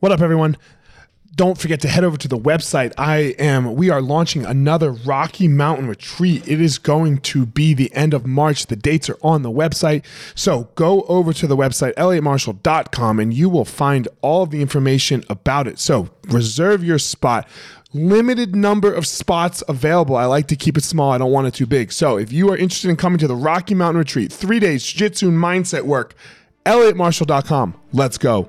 What up, everyone? Don't forget to head over to the website. I am, we are launching another Rocky Mountain retreat. It is going to be the end of March. The dates are on the website. So go over to the website, elliottmarshall.com, and you will find all the information about it. So reserve your spot limited number of spots available. I like to keep it small. I don't want it too big. So if you are interested in coming to the Rocky Mountain Retreat, three days, jiu-jitsu mindset work, elliottmarshall.com. Let's go.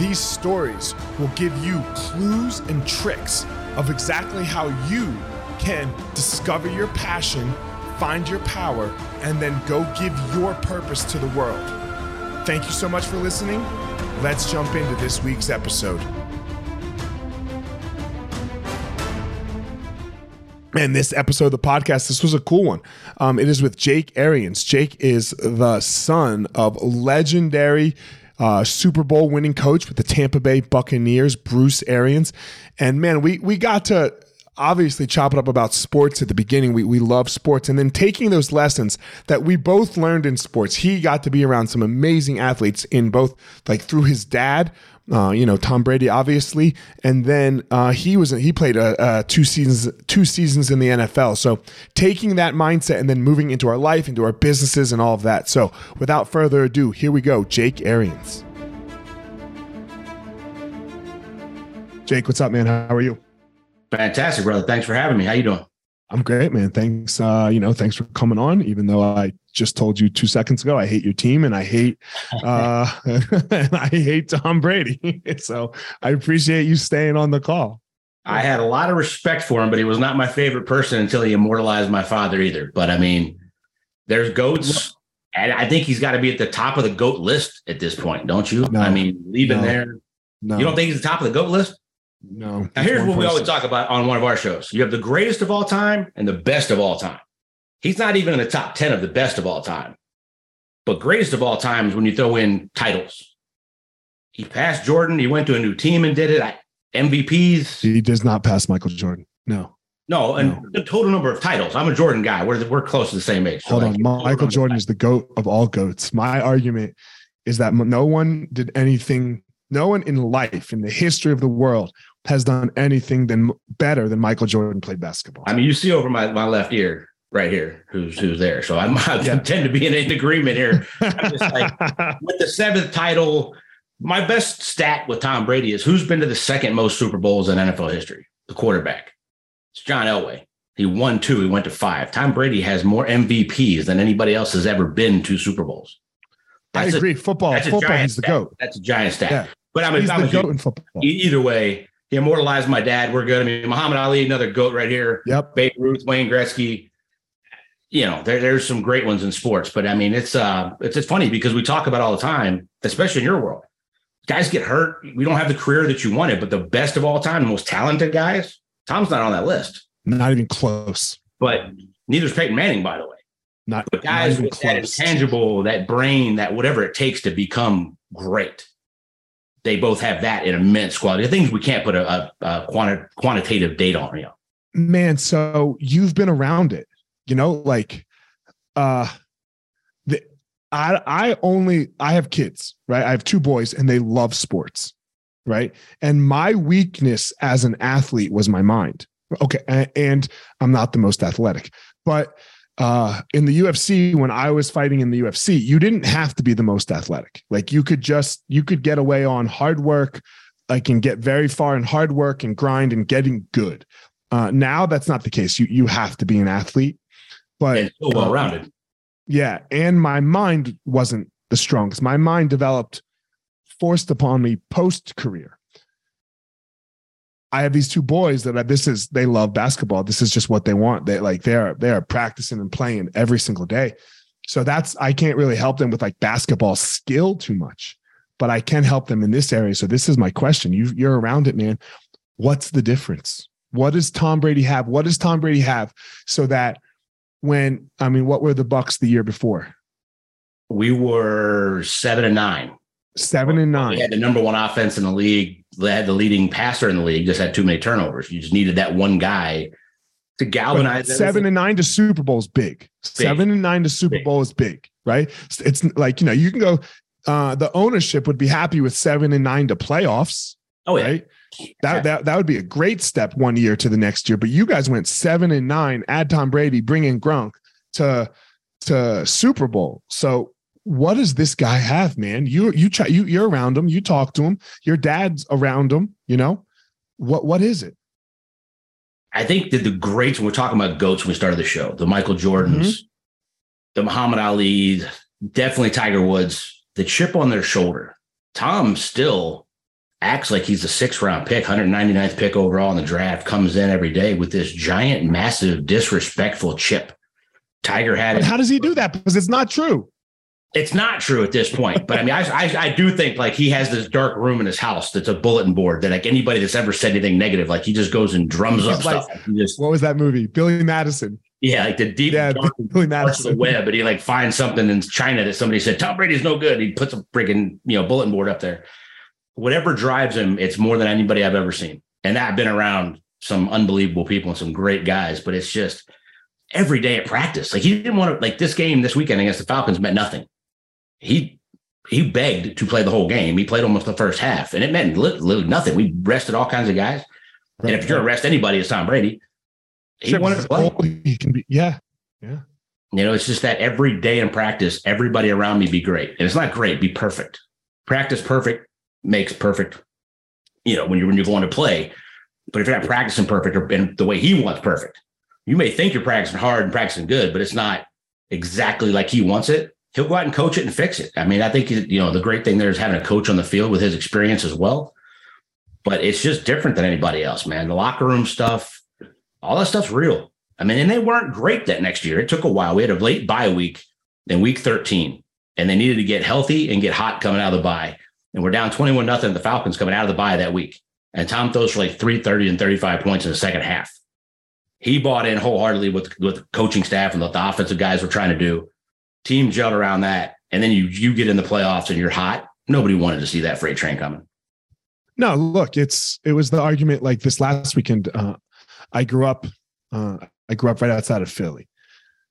These stories will give you clues and tricks of exactly how you can discover your passion, find your power, and then go give your purpose to the world. Thank you so much for listening. Let's jump into this week's episode. And this episode of the podcast, this was a cool one. Um, it is with Jake Arians. Jake is the son of legendary uh, Super Bowl winning coach with the Tampa Bay Buccaneers, Bruce Arians. And man, we we got to obviously chop it up about sports at the beginning. We, we love sports. And then taking those lessons that we both learned in sports, he got to be around some amazing athletes in both, like through his dad, uh, you know Tom Brady, obviously, and then uh, he was he played a, a two seasons two seasons in the NFL. So taking that mindset and then moving into our life, into our businesses, and all of that. So without further ado, here we go, Jake Arians. Jake, what's up, man? How are you? Fantastic, brother. Thanks for having me. How you doing? I'm great, man. Thanks. Uh, you know, thanks for coming on. Even though I just told you two seconds ago, I hate your team and I hate, uh, and I hate Tom Brady. so I appreciate you staying on the call. I had a lot of respect for him, but he was not my favorite person until he immortalized my father either. But I mean, there's goats, and I think he's got to be at the top of the goat list at this point, don't you? No, I mean, leaving no, there. No. You don't think he's the top of the goat list? No. Now, here's what person. we always talk about on one of our shows you have the greatest of all time and the best of all time. He's not even in the top 10 of the best of all time. But greatest of all time is when you throw in titles. He passed Jordan. He went to a new team and did it. At MVPs. He does not pass Michael Jordan. No. No, and no. the total number of titles. I'm a Jordan guy. We're we're close to the same age. So Hold like, on, Michael Jordan is the goat of all goats. My argument is that no one did anything. No one in life, in the history of the world, has done anything than better than Michael Jordan played basketball. I mean, you see over my, my left ear right here who's who's there. So I'm, I yeah. tend to be in, in agreement here. I'm just like with the seventh title. My best stat with Tom Brady is who's been to the second most Super Bowls in NFL history? The quarterback. It's John Elway. He won two. He went to five. Tom Brady has more MVPs than anybody else has ever been to Super Bowls. That's I agree. A, football. Football. He's the goat. That's a giant stat. Yeah. But I'm, he's the goat in football. Either way, he immortalized my dad. We're good. I mean, Muhammad Ali, another goat right here. Yep. Babe Ruth, Wayne Gretzky. You know, there, there's some great ones in sports, but I mean, it's uh, it's it's funny because we talk about all the time, especially in your world. Guys get hurt. We don't have the career that you wanted, but the best of all time, the most talented guys, Tom's not on that list. Not even close. But neither's Peyton Manning, by the way. Not but guys not with close. that intangible, that brain, that whatever it takes to become great they both have that in immense quality. Things we can't put a, a, a quanti- quantitative data on. You know. Man, so you've been around it, you know, like uh the I I only I have kids, right? I have two boys and they love sports, right? And my weakness as an athlete was my mind. Okay, and I'm not the most athletic, but uh, in the UFC, when I was fighting in the UFC, you didn't have to be the most athletic. Like you could just, you could get away on hard work, like and get very far in hard work and grind and getting good. Uh, now that's not the case. You you have to be an athlete, but and so well rounded. Uh, yeah, and my mind wasn't the strongest. My mind developed forced upon me post career. I have these two boys that I, this is they love basketball. This is just what they want. They like they're they're practicing and playing every single day. So that's I can't really help them with like basketball skill too much. but I can help them in this area. So this is my question. You you're around it, man. What's the difference? What does Tom Brady have? What does Tom Brady have so that when I mean, what were the Bucks the year before? We were seven and nine. Seven and nine. We had the number one offense in the league. They had the leading passer in the league. Just had too many turnovers. You just needed that one guy to galvanize. But seven and nine to Super Bowl is big. big. Seven and nine to Super big. Bowl is big, right? It's like you know you can go. Uh, the ownership would be happy with seven and nine to playoffs. Oh yeah. Right? That, that that would be a great step one year to the next year. But you guys went seven and nine, add Tom Brady, bring in Gronk to to Super Bowl. So what does this guy have, man? You you try you you're around him, you talk to him, your dad's around him, you know. What what is it? I think that the greats, when we're talking about goats when we started the show, the Michael Jordans, mm-hmm. the Muhammad Ali, definitely Tiger Woods, the chip on their shoulder. Tom still acts like he's the sixth round pick, 199th pick overall in the draft, comes in every day with this giant, massive, disrespectful chip. Tiger had it. How does he do that? Because it's not true. It's not true at this point, but I mean, I, I, I do think like he has this dark room in his house that's a bulletin board that like anybody that's ever said anything negative, like he just goes and drums up like, stuff. Just, what was that movie? Billy Madison. Yeah, like the deep yeah, Billy Madison. the web, but he like finds something in China that somebody said Tom Brady's no good. He puts a freaking you know bulletin board up there. Whatever drives him, it's more than anybody I've ever seen. And I've been around some unbelievable people and some great guys, but it's just every day at practice. Like he didn't want to like this game this weekend against the Falcons meant nothing he he begged to play the whole game. He played almost the first half, and it meant literally nothing. We rested all kinds of guys, right. and if you're gonna rest anybody, it's Tom Brady. He sure, wanted to play. He can be, yeah, yeah. You know, it's just that every day in practice, everybody around me be great, and it's not great. Be perfect. Practice perfect makes perfect. You know, when you're when you're going to play, but if you're not practicing perfect or in the way he wants perfect, you may think you're practicing hard and practicing good, but it's not exactly like he wants it he'll go out and coach it and fix it. I mean, I think you know the great thing there is having a coach on the field with his experience as well. But it's just different than anybody else, man. The locker room stuff, all that stuff's real. I mean, and they weren't great that next year. It took a while. We had a late bye week in week 13, and they needed to get healthy and get hot coming out of the bye. And we're down 21 nothing. The Falcons coming out of the bye that week. And Tom throws for like 330 and 35 points in the second half. He bought in wholeheartedly with, with the coaching staff and what the offensive guys were trying to do team gelled around that, and then you you get in the playoffs and you're hot. Nobody wanted to see that freight train coming. No, look, it's it was the argument like this last weekend. Uh, I grew up, uh, I grew up right outside of Philly,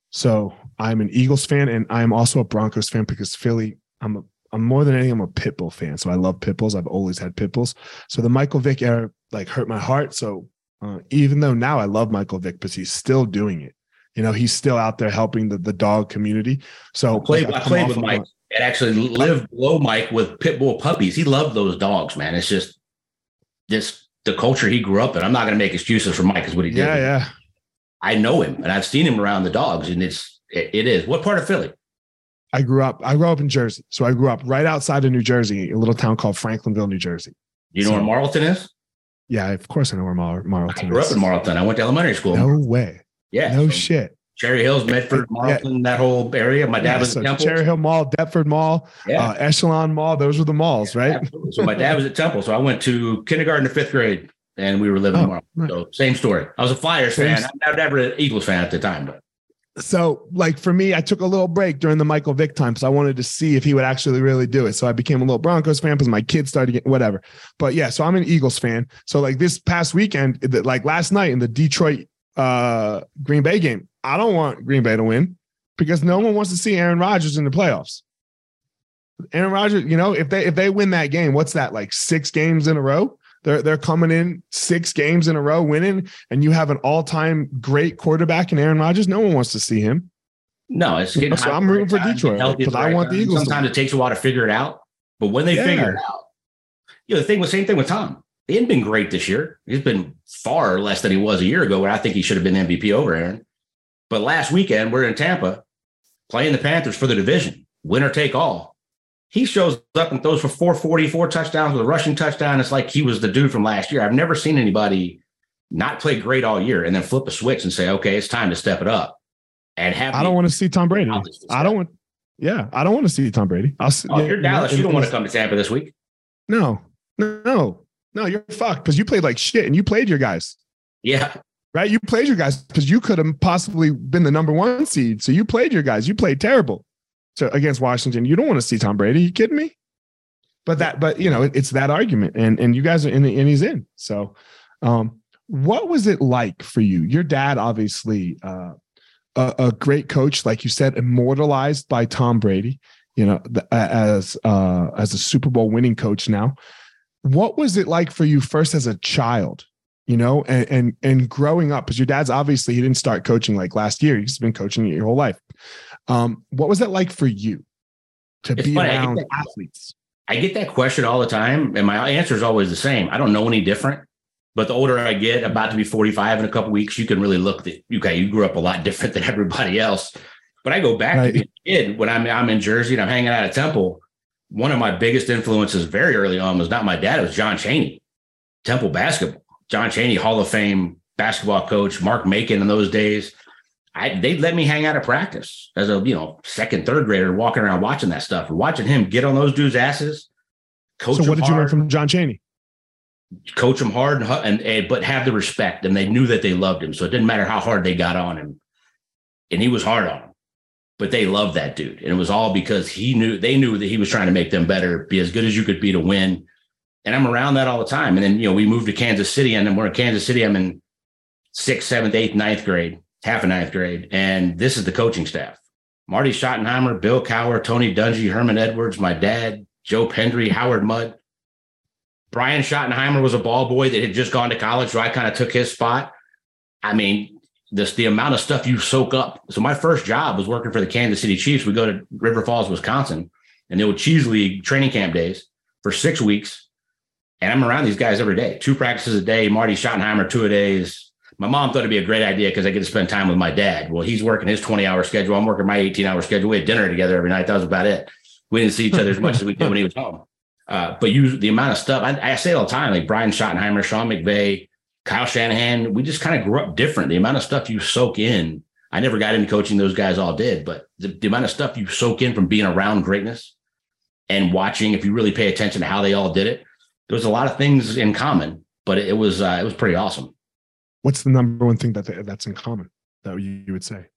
so I'm an Eagles fan and I'm also a Broncos fan because Philly. I'm a I'm more than anything I'm a Pitbull fan, so I love Pitbulls. I've always had Pitbulls. So the Michael Vick era like hurt my heart. So uh, even though now I love Michael Vick, but he's still doing it. You know, he's still out there helping the, the dog community. So I played, I played with Mike and actually lived below Mike with pit bull puppies. He loved those dogs, man. It's just this the culture he grew up in. I'm not going to make excuses for Mike, is what he did. Yeah, yeah. I know him, and I've seen him around the dogs, and it's it, it is. What part of Philly? I grew up. I grew up in Jersey, so I grew up right outside of New Jersey, a little town called Franklinville, New Jersey. You know so, where Marlton is? Yeah, of course I know where Mar- Marlton. I grew is. up in Marlton. I went to elementary school. No way. Yeah. No so shit. Cherry Hills, Medford, Marlton, yeah. that whole area. My dad yeah, was so at Temple. Cherry Hill Mall, Deptford Mall, yeah. uh, Echelon Mall. Those were the malls, right? Absolutely. So my dad was at Temple. So I went to kindergarten to fifth grade and we were living oh, in Marlton. Right. So same story. I was a Flyers same fan. I was never an Eagles fan at the time, but so like for me, I took a little break during the Michael Vick time because I wanted to see if he would actually really do it. So I became a little Broncos fan because my kids started getting whatever. But yeah, so I'm an Eagles fan. So like this past weekend, like last night in the Detroit uh Green Bay game, I don't want Green Bay to win because no one wants to see Aaron Rodgers in the playoffs. Aaron Rodgers, you know, if they if they win that game, what's that like six games in a row? They're they're coming in six games in a row winning, and you have an all time great quarterback in Aaron Rodgers. No one wants to see him. No, it's getting. So I'm rooting for Detroit because I want the Eagles. Sometimes it takes a while to figure it out, but when they yeah. figure it out, you know, the thing was same thing with Tom. He hadn't been great this year. He's been far less than he was a year ago, where I think he should have been MVP over Aaron. But last weekend, we're in Tampa playing the Panthers for the division, winner take all. He shows up and throws for 444 touchdowns with a rushing touchdown. It's like he was the dude from last year. I've never seen anybody not play great all year and then flip a switch and say, okay, it's time to step it up. And have I don't want to see Tom Brady. I don't want Yeah, I don't want to see Tom Brady. I'll. Oh, you're Dallas. You don't want to come to Tampa this week. No, no, no. You're fucked because you played like shit and you played your guys. Yeah. Right. You played your guys because you could have possibly been the number one seed. So you played your guys. You played terrible. So against Washington, you don't want to see Tom Brady. You kidding me? But that, but you know, it, it's that argument, and and you guys are in the and he's in. So, um, what was it like for you? Your dad, obviously, uh, a, a great coach, like you said, immortalized by Tom Brady. You know, as uh, as a Super Bowl winning coach now. What was it like for you first as a child? You know, and and, and growing up, because your dad's obviously he didn't start coaching like last year. He's been coaching your whole life. Um, what was that like for you to it's be funny, around I athletes? I get that question all the time, and my answer is always the same. I don't know any different. But the older I get, about to be 45 in a couple weeks, you can really look that okay, you grew up a lot different than everybody else. But I go back right. to being a kid when I'm I'm in Jersey and I'm hanging out at Temple. One of my biggest influences very early on was not my dad, it was John Chaney, Temple basketball. John Chaney, Hall of Fame basketball coach, Mark Macon in those days. I, they'd let me hang out at practice as a you know second, third grader, walking around watching that stuff watching him get on those dudes' asses. Coach so, what did hard. you learn from John Chaney? coach him hard and, and, and, but have the respect and they knew that they loved him so it didn't matter how hard they got on him and he was hard on him but they loved that dude and it was all because he knew they knew that he was trying to make them better be as good as you could be to win and i'm around that all the time and then you know we moved to kansas city and then we're in kansas city i'm in sixth seventh eighth ninth grade half of ninth grade and this is the coaching staff marty schottenheimer bill cowher tony dungy herman edwards my dad joe pendry howard mudd Brian Schottenheimer was a ball boy that had just gone to college, so I kind of took his spot. I mean, this the amount of stuff you soak up. So my first job was working for the Kansas City Chiefs. We go to River Falls, Wisconsin, and they would Cheese League training camp days for six weeks. And I'm around these guys every day, two practices a day. Marty Schottenheimer, two a days. My mom thought it'd be a great idea because I get to spend time with my dad. Well, he's working his 20 hour schedule. I'm working my 18 hour schedule. We had dinner together every night. That was about it. We didn't see each other as much as we did when he was home. Uh, but you, the amount of stuff I, I, say it all the time, like Brian Schottenheimer, Sean McVay, Kyle Shanahan, we just kind of grew up different. The amount of stuff you soak in. I never got into coaching; those guys all did. But the, the amount of stuff you soak in from being around greatness and watching, if you really pay attention to how they all did it, there was a lot of things in common. But it, it was uh, it was pretty awesome. What's the number one thing that that's in common that you, you would say?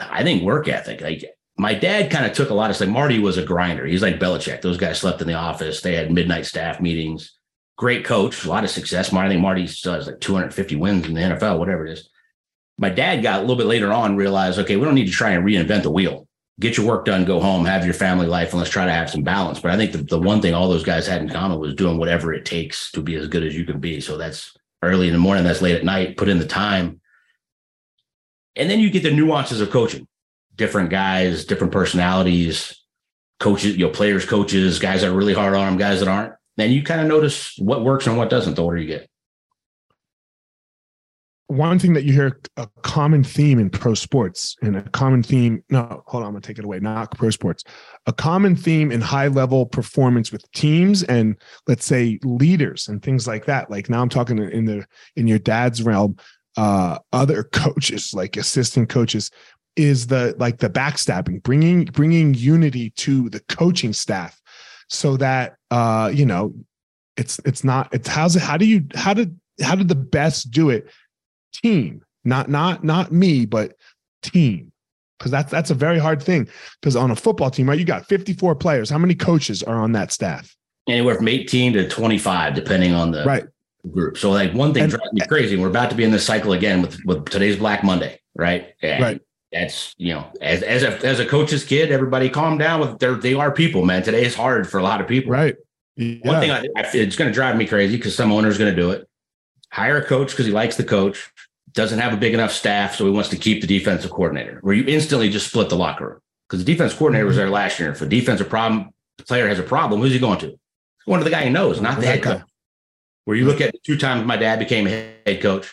I think work ethic. Like my dad kind of took a lot of like Marty was a grinder. He's like Belichick. Those guys slept in the office. They had midnight staff meetings. Great coach, a lot of success. Marty, I think Marty still has like 250 wins in the NFL, whatever it is. My dad got a little bit later on realized, okay, we don't need to try and reinvent the wheel. Get your work done, go home, have your family life, and let's try to have some balance. But I think the, the one thing all those guys had in common was doing whatever it takes to be as good as you can be. So that's early in the morning, that's late at night, put in the time. And then you get the nuances of coaching different guys, different personalities, coaches, you know, players, coaches, guys that are really hard on them, guys that aren't. Then you kind of notice what works and what doesn't the older you get. One thing that you hear a common theme in pro sports and a common theme, no, hold on, I'm gonna take it away, not pro sports. A common theme in high level performance with teams and let's say leaders and things like that. Like now I'm talking in the in your dad's realm, uh, other coaches like assistant coaches is the like the backstabbing bringing bringing unity to the coaching staff so that uh you know it's it's not it's how's it how do you how did how did the best do it team. Not not not me but team. Because that's that's a very hard thing. Because on a football team right you got 54 players. How many coaches are on that staff? Anywhere from 18 to 25 depending on the right. group. So like one thing and, drives me crazy we're about to be in this cycle again with with today's black monday right? And right. that's you know as as a as a coach's kid everybody calm down with their they are people man. Today is hard for a lot of people. Right. Yeah. one thing I, I it's going to drive me crazy because some owner's going to do it. Hire a coach because he likes the coach doesn't have a big enough staff so he wants to keep the defensive coordinator where you instantly just split the locker room because the defense coordinator was there last year if a defensive problem the player has a problem who's he going to one of the guy he knows not the head coach where you look at two times my dad became head coach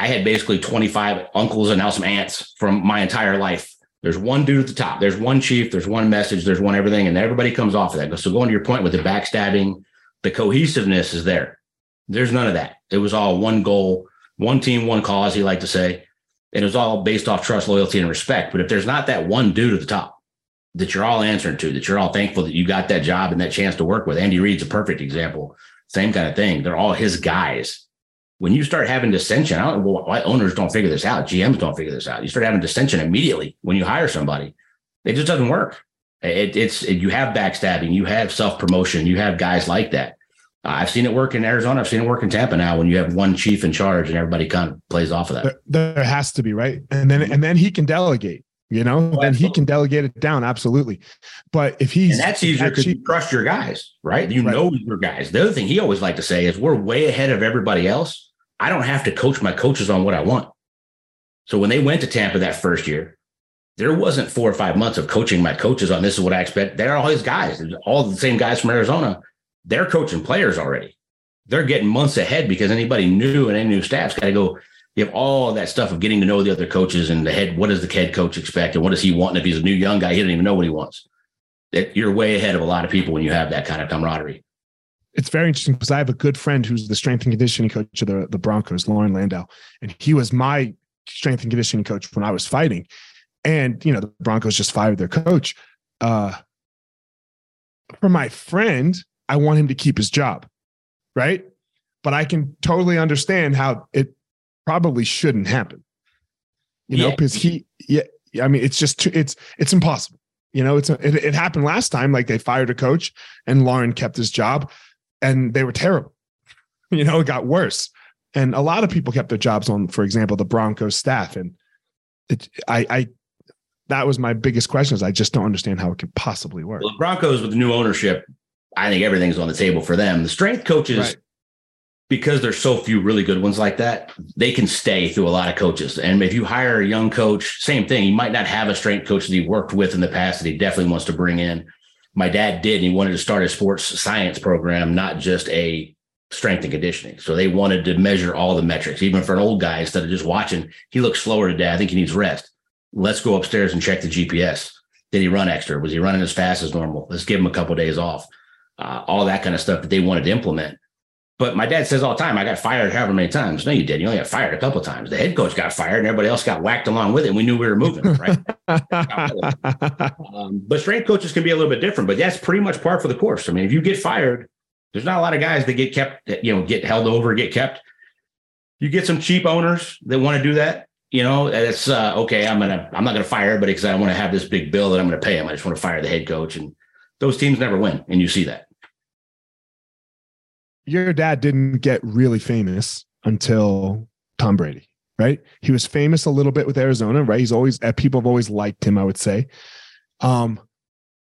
I had basically 25 uncles and now some aunts from my entire life. There's one dude at the top. There's one chief. There's one message. There's one everything, and everybody comes off of that. So going to your point with the backstabbing, the cohesiveness is there. There's none of that. It was all one goal, one team, one cause. He liked to say, and it was all based off trust, loyalty, and respect. But if there's not that one dude at the top, that you're all answering to, that you're all thankful that you got that job and that chance to work with. Andy Reid's a perfect example. Same kind of thing. They're all his guys. When you start having dissension, I don't know why owners don't figure this out. GMs don't figure this out. You start having dissension immediately when you hire somebody. It just doesn't work. It, it's it, you have backstabbing, you have self promotion, you have guys like that. Uh, I've seen it work in Arizona. I've seen it work in Tampa now when you have one chief in charge and everybody kind of plays off of that. There, there has to be right, and then and then he can delegate. You know, oh, then he can delegate it down. Absolutely. But if he's and that's easier because you trust your guys, right? You right. know your guys. The other thing he always liked to say is we're way ahead of everybody else. I don't have to coach my coaches on what I want. So when they went to Tampa that first year, there wasn't four or five months of coaching my coaches on this is what I expect. They're all his guys, all the same guys from Arizona. They're coaching players already. They're getting months ahead because anybody new and any new staff's got to go you have all that stuff of getting to know the other coaches and the head. What does the head coach expect, and what does he want? And if he's a new young guy, he doesn't even know what he wants. You're way ahead of a lot of people when you have that kind of camaraderie. It's very interesting because I have a good friend who's the strength and conditioning coach of the, the Broncos, Loren Landow, and he was my strength and conditioning coach when I was fighting. And you know, the Broncos just fired their coach. Uh, for my friend, I want him to keep his job, right? But I can totally understand how it probably shouldn't happen. You know, because he, yeah, I mean, it's just too, it's it's impossible. You know, it's a, it, it happened last time. Like they fired a coach, and Loren kept his job, and they were terrible. You know, it got worse, and a lot of people kept their jobs on, for example, the Broncos staff, and it, I, I that was my biggest question is I just don't understand how it could possibly work. Well, the Broncos with the new ownership, I think everything's on the table for them. The strength coaches right because there's so few really good ones like that, they can stay through a lot of coaches. And if you hire a young coach, same thing. He might not have a strength coach that he worked with in the past that he definitely wants to bring in. My dad did, and he wanted to start a sports science program, not just a strength and conditioning. So they wanted to measure all the metrics, even for an old guy, instead of just watching, he looks slower today. I think he needs rest. Let's go upstairs and check the GPS. Did he run extra? Was he running as fast as normal? Let's give him a couple of days off. Uh, all that kind of stuff that they wanted to implement. But my dad says all the time, I got fired however many times. No, you didn't. You only got fired a couple times. The head coach got fired and everybody else got whacked along with it. And we knew we were moving, right? um, but strength coaches can be a little bit different, but that's pretty much par for the course. I mean, if you get fired, there's not a lot of guys that get kept, you know, get held over, get kept. You get some cheap owners that want to do that. You know, it's uh, okay. I'm gonna, I'm not gonna fire everybody because I want to have this big bill that I'm gonna pay him. I just want to fire the head coach, and those teams never win, and you see that your dad didn't get really famous until Tom Brady, right? He was famous a little bit with Arizona, right? He's always uh, people have always liked him, I would say. Um,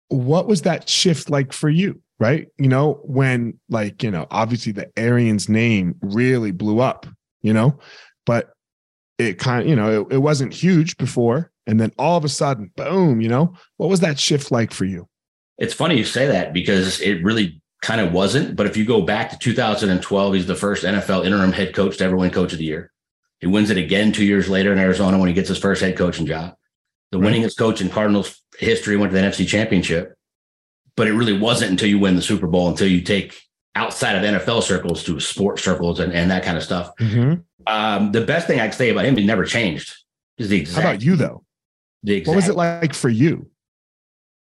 what was that shift like for you, right? You know, when like, you know, obviously the Arians name really blew up, you know, but it kind of, you know, it, it wasn't huge before. And then all of a sudden, boom, you know, what was that shift like for you? It's funny you say that because it really kind of wasn't. But if you go back to 2012, he's the first NFL interim head coach to ever win Coach of the Year. He wins it again two years later in Arizona when he gets his first head coaching job. The right. winningest coach in Cardinals history went to the NFC Championship. But it really wasn't until you win the Super Bowl, until you take outside of NFL circles to sports circles and, and that kind of stuff. Mm-hmm. Um, the best thing I can say about him, he never changed. Is the exact. How about you though? The exact, what was it like for you?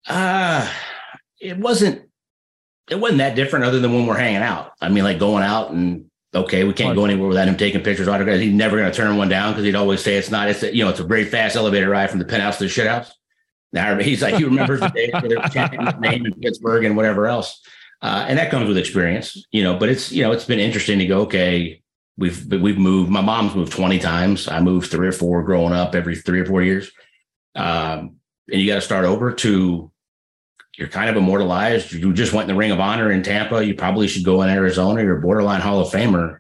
Uh it wasn't it wasn't that different other than when we're hanging out. I mean, like going out and okay, we can't go anywhere without him taking pictures, autographs. He's never going to turn one down because he'd always say it's not. It's a, you know, it's a very fast elevator ride from the penthouse to the shithouse. Now he's like he remembers the days where they were chanting his name in Pittsburgh and whatever else, uh, and that comes with experience, you know. But it's you know it's been interesting to go. Okay, we've we've moved. My mom's moved twenty times. I moved three or four growing up every three or four years, um, and you got to start over to you're kind of immortalized. You just went in the Ring of Honor in Tampa. You probably should go in Arizona. You're borderline Hall of Famer.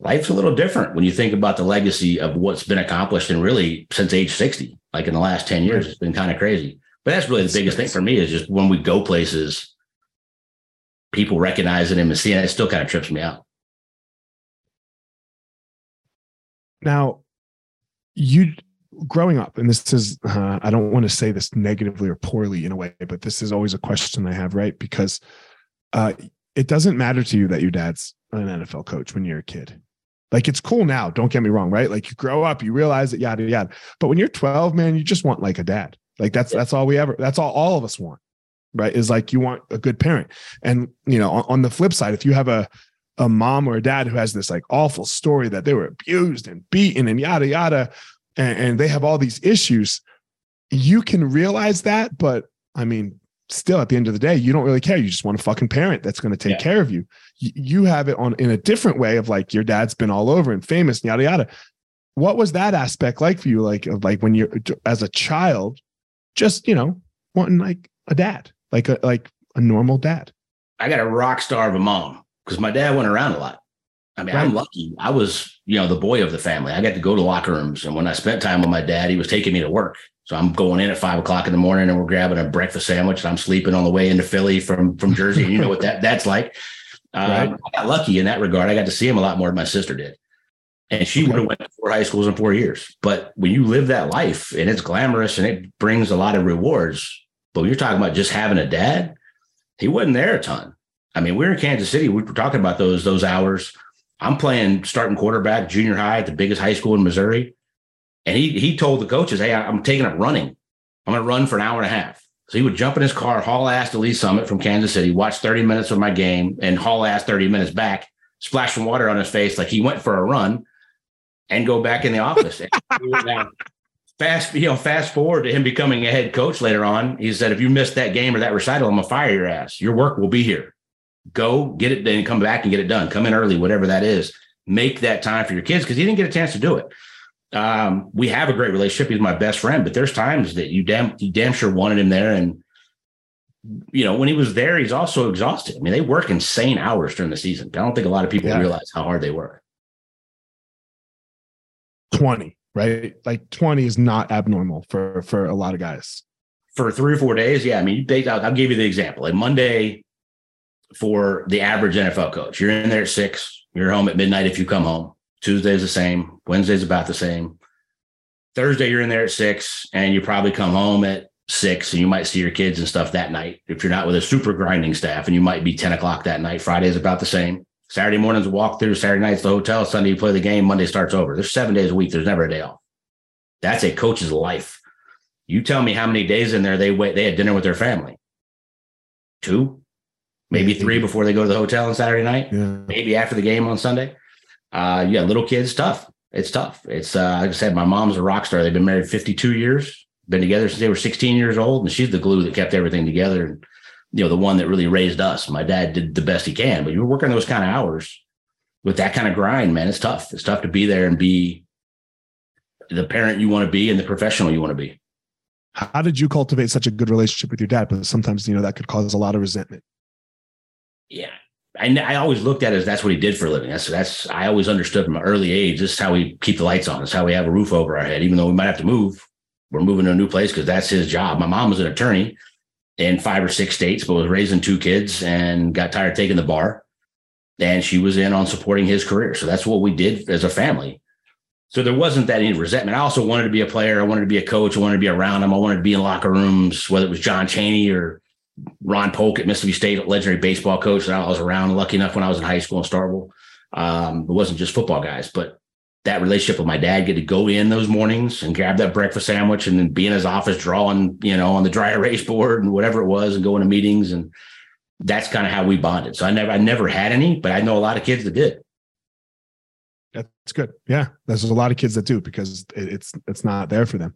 Life's a little different when you think about the legacy of what's been accomplished and really since age 60, like in the last 10 years, it's been kind of crazy. But that's really the biggest thing for me is just when we go places, people recognizing him and seeing it, it still kind of trips me out. Now, you growing up, and this is, uh, I don't want to say this negatively or poorly in a way, but this is always a question I have, right? Because uh, it doesn't matter to you that your dad's an NFL coach when you're a kid. Like it's cool now, don't get me wrong, right? Like you grow up, you realize that yada yada. But when you're 12, man, you just want like a dad. Like that's that's all we ever. That's all all of us want, right? Is like you want a good parent, and you know, on, on the flip side, if you have a a mom or a dad who has this like awful story that they were abused and beaten and yada yada, and, and they have all these issues, you can realize that, but I mean, still at the end of the day, you don't really care. You just want a fucking parent that's going to take yeah. care of you. you. have it on in a different way of like your dad's been all over and famous, and yada yada. What was that aspect like for you? Like, of like when you're as a child, just you know wanting like a dad, like a like a normal dad. I got a rock star of a mom because my dad went around a lot. I mean, right. I'm lucky. I was, you know, the boy of the family. I got to go to locker rooms, and when I spent time with my dad, he was taking me to work. So I'm going in at five o'clock in the morning, and we're grabbing a breakfast sandwich. And I'm sleeping on the way into Philly from from Jersey. you know what that that's like. Um, right. I got lucky in that regard. I got to see him a lot more than my sister did, and she would have went to four high schools in four years. But when you live that life, and it's glamorous and it brings a lot of rewards, but you're talking about just having a dad, he wasn't there a ton. I mean, we are in Kansas City. We were talking about those those hours. I'm playing starting quarterback, junior high at the biggest high school in Missouri, and he he told the coaches, "Hey, I'm taking up running. I'm going to run for an hour and a half." So he would jump in his car, haul ass to Lee Summit from Kansas City, watch 30 minutes of my game, and haul ass 30 minutes back, splash some water on his face like he went for a run, and go back in the office. Uh, fast, you know, fast forward to him becoming a head coach later on. He said, "If you missed that game or that recital, I'm gonna fire your ass. Your work will be here." Go get it then come back and get it done. Come in early whatever that is. Make that time for your kids because he didn't get a chance to do it. Um, we have a great relationship. He's my best friend but there's times that you damn you damn sure wanted him there. And you know when he was there he's also exhausted. I mean they work insane hours during the season. I don't think a lot of people yeah. realize how hard they work. 20 right? Like 20 is not abnormal for for a lot of guys. For three or four days? Yeah i mean they, I'll, I'll give you the example. Like monday for the average NFL coach. You're in there at six, you're home at midnight if you come home. Tuesday's the same, Wednesday's about the same. Thursday, you're in there at six, and you probably come home at six, and you might see your kids and stuff that night. If you're not with a super grinding staff, and you might be 10 o'clock that night. Friday's about the same. Saturday morning's walk through, Saturday night's the hotel, Sunday you play the game, Monday starts over. There's seven days a week, there's never a day off. That's a coach's life. You tell me how many days in there they wait, they had dinner with their family. Two, maybe three before they go to the hotel on Saturday night, yeah. maybe after the game on Sunday. Uh, yeah, little kids, tough. It's tough. It's uh, like I said, my mom's a rock star. They've been married 52 years, been together since they were 16 years old, and she's the glue that kept everything together. And you know, the one that really raised us. My dad did the best he can, but you're working those kind of hours with that kind of grind, man. It's tough. It's tough to be there and be the parent you want to be and the professional you want to be. How did you cultivate such a good relationship with your dad? But sometimes, you know, that could cause a lot of resentment yeah, I, I always looked at it as that's what he did for a living. That's that's I always understood from an early age. This is how we keep the lights on. It's how we have a roof over our head. Even though we might have to move, we're moving to a new place because that's his job. My mom was an attorney in five or six states, but was raising two kids and got tired taking the bar. And she was in on supporting his career. So that's what we did as a family. So there wasn't that any resentment. I also wanted to be a player. I wanted to be a coach. I wanted to be around him. I wanted to be in locker rooms, whether it was John Chaney or Ron Polk at Mississippi State, legendary baseball coach that I was around. Lucky enough when I was in high school in Starkville, um, it wasn't just football guys, but that relationship with my dad, get to go in those mornings and grab that breakfast sandwich and then be in his office drawing, you know, on the dry erase board and whatever it was, and going to meetings, and that's kind of how we bonded. So I never, I never had any, but I know a lot of kids that did. That's good. Yeah, there's a lot of kids that do because it's it's not there for them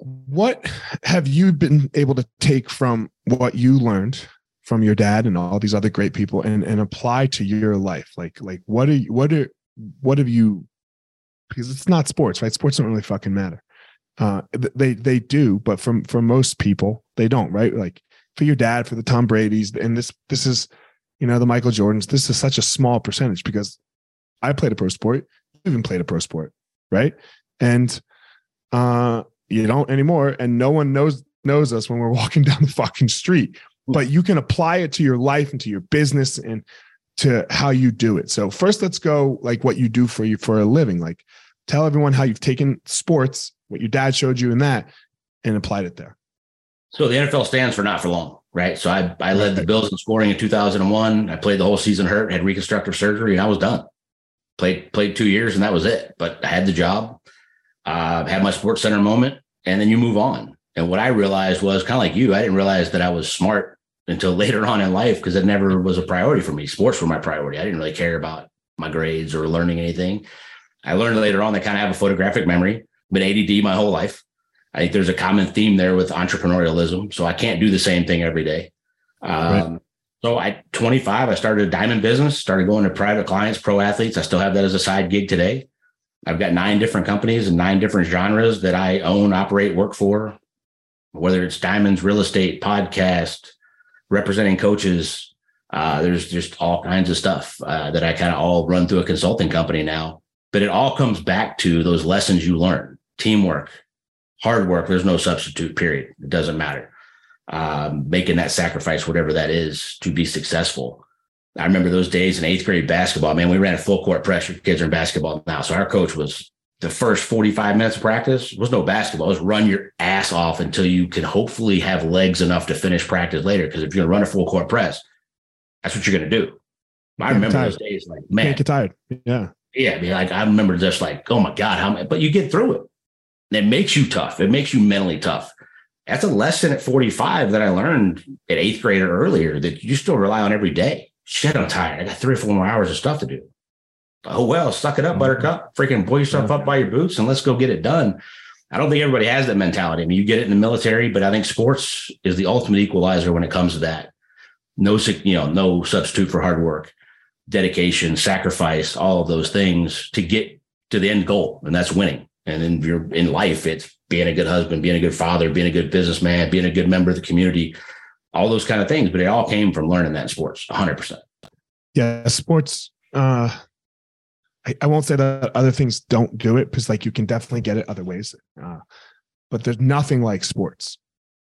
what have you been able to take from what you learned from your dad and all these other great people and and apply to your life? Like like what are you what are what have you because it's not sports right? Sports don't really fucking matter. Uh they they do but from for most people they don't right? Like for your dad for the tom brady's and this this is you know the michael jordans this is such a small percentage because i played a pro sport you even played a pro sport right? And uh you don't anymore and no one knows knows us when we're walking down the fucking street. Hmm. But you can apply it to your life and to your business and to how you do it. So first let's go like what you do for you for a living. Like tell everyone how you've taken sports what your dad showed you in that and applied it there. So the nfl stands for not for long right? So i, I led the bills in scoring in 2001 i played the whole season hurt had reconstructive surgery and i was done. Played played two years and that was it. But i had the job uh, had my SportsCenter moment and then you move on. And what I realized was kind of like you, I didn't realize that I was smart until later on in life because it never was a priority for me. Sports were my priority. I didn't really care about my grades or learning anything. I learned later on that kind of have a photographic memory, been ADD my whole life. I think there's a common theme there with entrepreneurialism. So I can't do the same thing every day. Um, right. So at 25, I started a diamond business, started going to private clients, pro athletes. I still have that as a side gig today. I've got nine different companies and nine different genres that I own, operate, work for, whether it's diamonds, real estate, podcast, representing coaches. Uh, there's just all kinds of stuff uh, that I kind of all run through a consulting company now. But it all comes back to those lessons you learn teamwork, hard work. There's no substitute, period. It doesn't matter. Um, making that sacrifice, whatever that is, to be successful. I remember those days in eighth grade basketball. Man, we ran a full court press. Kids are in basketball now. So our coach was the first 45 minutes of practice was no basketball. It was run your ass off until you can hopefully have legs enough to finish practice later. Because if you're gonna run a full court press, that's what you're gonna do. I remember those days like man, Can't get tired. Yeah. Yeah. I mean, like I remember just like, oh my God, how many? but you get through it. And it makes you tough. It makes you mentally tough. That's a lesson at 45 that I learned at eighth grade or earlier that you still rely on every day shit, I'm tired. I got three or four more hours of stuff to do. Oh, well, suck it up, mm-hmm. buttercup. Freaking pull yourself up by your boots and let's go get it done. I don't think everybody has that mentality. I mean, you get it in the military, but I think sports is the ultimate equalizer when it comes to that. No, you know, no substitute for hard work, dedication, sacrifice, all of those things to get to the end goal, and that's winning. And then you're in life, it's being a good husband, being a good father, being a good businessman, being a good member of the community, all those kind of things. But it all came from learning that in sports, 100%. Yeah, sports. Uh, I, I won't say that other things don't do it because, like, you can definitely get it other ways. Uh, but there's nothing like sports.